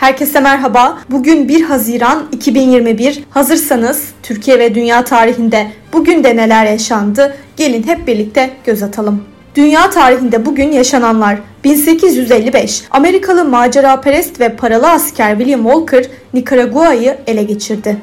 Herkese merhaba. Bugün 1 Haziran 2021. Hazırsanız Türkiye ve dünya tarihinde bugün de neler yaşandı? Gelin hep birlikte göz atalım. Dünya tarihinde bugün yaşananlar 1855 Amerikalı maceraperest ve paralı asker William Walker Nikaragua'yı ele geçirdi.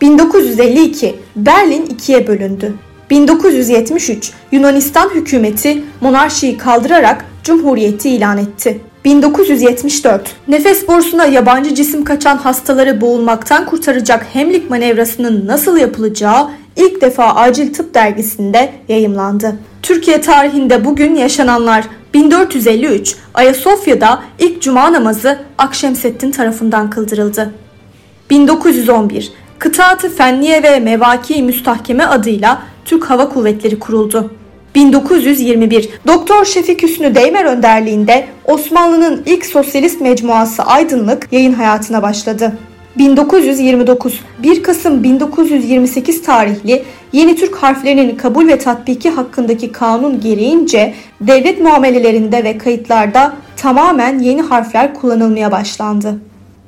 1952 Berlin ikiye bölündü. 1973 Yunanistan hükümeti monarşiyi kaldırarak cumhuriyeti ilan etti. 1974 nefes borusuna yabancı cisim kaçan hastaları boğulmaktan kurtaracak hemlik manevrasının nasıl yapılacağı ilk defa Acil Tıp dergisinde yayımlandı. Türkiye tarihinde bugün yaşananlar 1453 Ayasofya'da ilk cuma namazı Akşemseddin tarafından kıldırıldı. 1911 Kıtaatı Fenniye ve Mevaki Müstahkeme adıyla Türk Hava Kuvvetleri kuruldu. 1921 Doktor Şefik Hüsnü Deymer önderliğinde Osmanlı'nın ilk sosyalist mecmuası Aydınlık yayın hayatına başladı. 1929 1 Kasım 1928 tarihli Yeni Türk harflerinin kabul ve tatbiki hakkındaki kanun gereğince devlet muamelelerinde ve kayıtlarda tamamen yeni harfler kullanılmaya başlandı.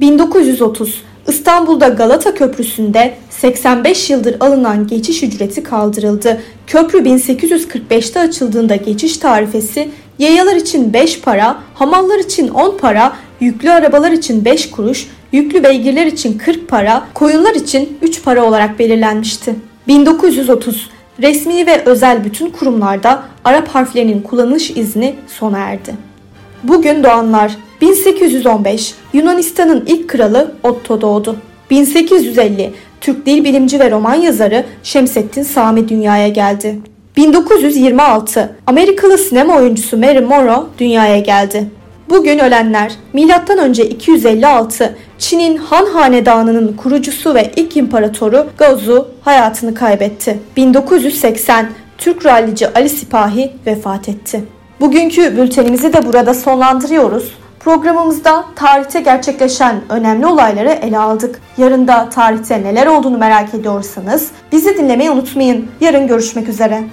1930 İstanbul'da Galata Köprüsü'nde 85 yıldır alınan geçiş ücreti kaldırıldı. Köprü 1845'te açıldığında geçiş tarifesi yayalar için 5 para, hamallar için 10 para, yüklü arabalar için 5 kuruş, yüklü beygirler için 40 para, koyunlar için 3 para olarak belirlenmişti. 1930 Resmi ve özel bütün kurumlarda Arap harflerinin kullanılış izni sona erdi. Bugün doğanlar 1815 Yunanistan'ın ilk kralı Otto doğdu. 1850 Türk dil bilimci ve roman yazarı Şemsettin Sami dünyaya geldi. 1926 Amerikalı sinema oyuncusu Mary Monroe dünyaya geldi. Bugün ölenler M.Ö. 256 Çin'in Han Hanedanı'nın kurucusu ve ilk imparatoru Gaozu hayatını kaybetti. 1980 Türk rallici Ali Sipahi vefat etti. Bugünkü bültenimizi de burada sonlandırıyoruz. Programımızda tarihte gerçekleşen önemli olayları ele aldık. Yarın da tarihte neler olduğunu merak ediyorsanız bizi dinlemeyi unutmayın. Yarın görüşmek üzere.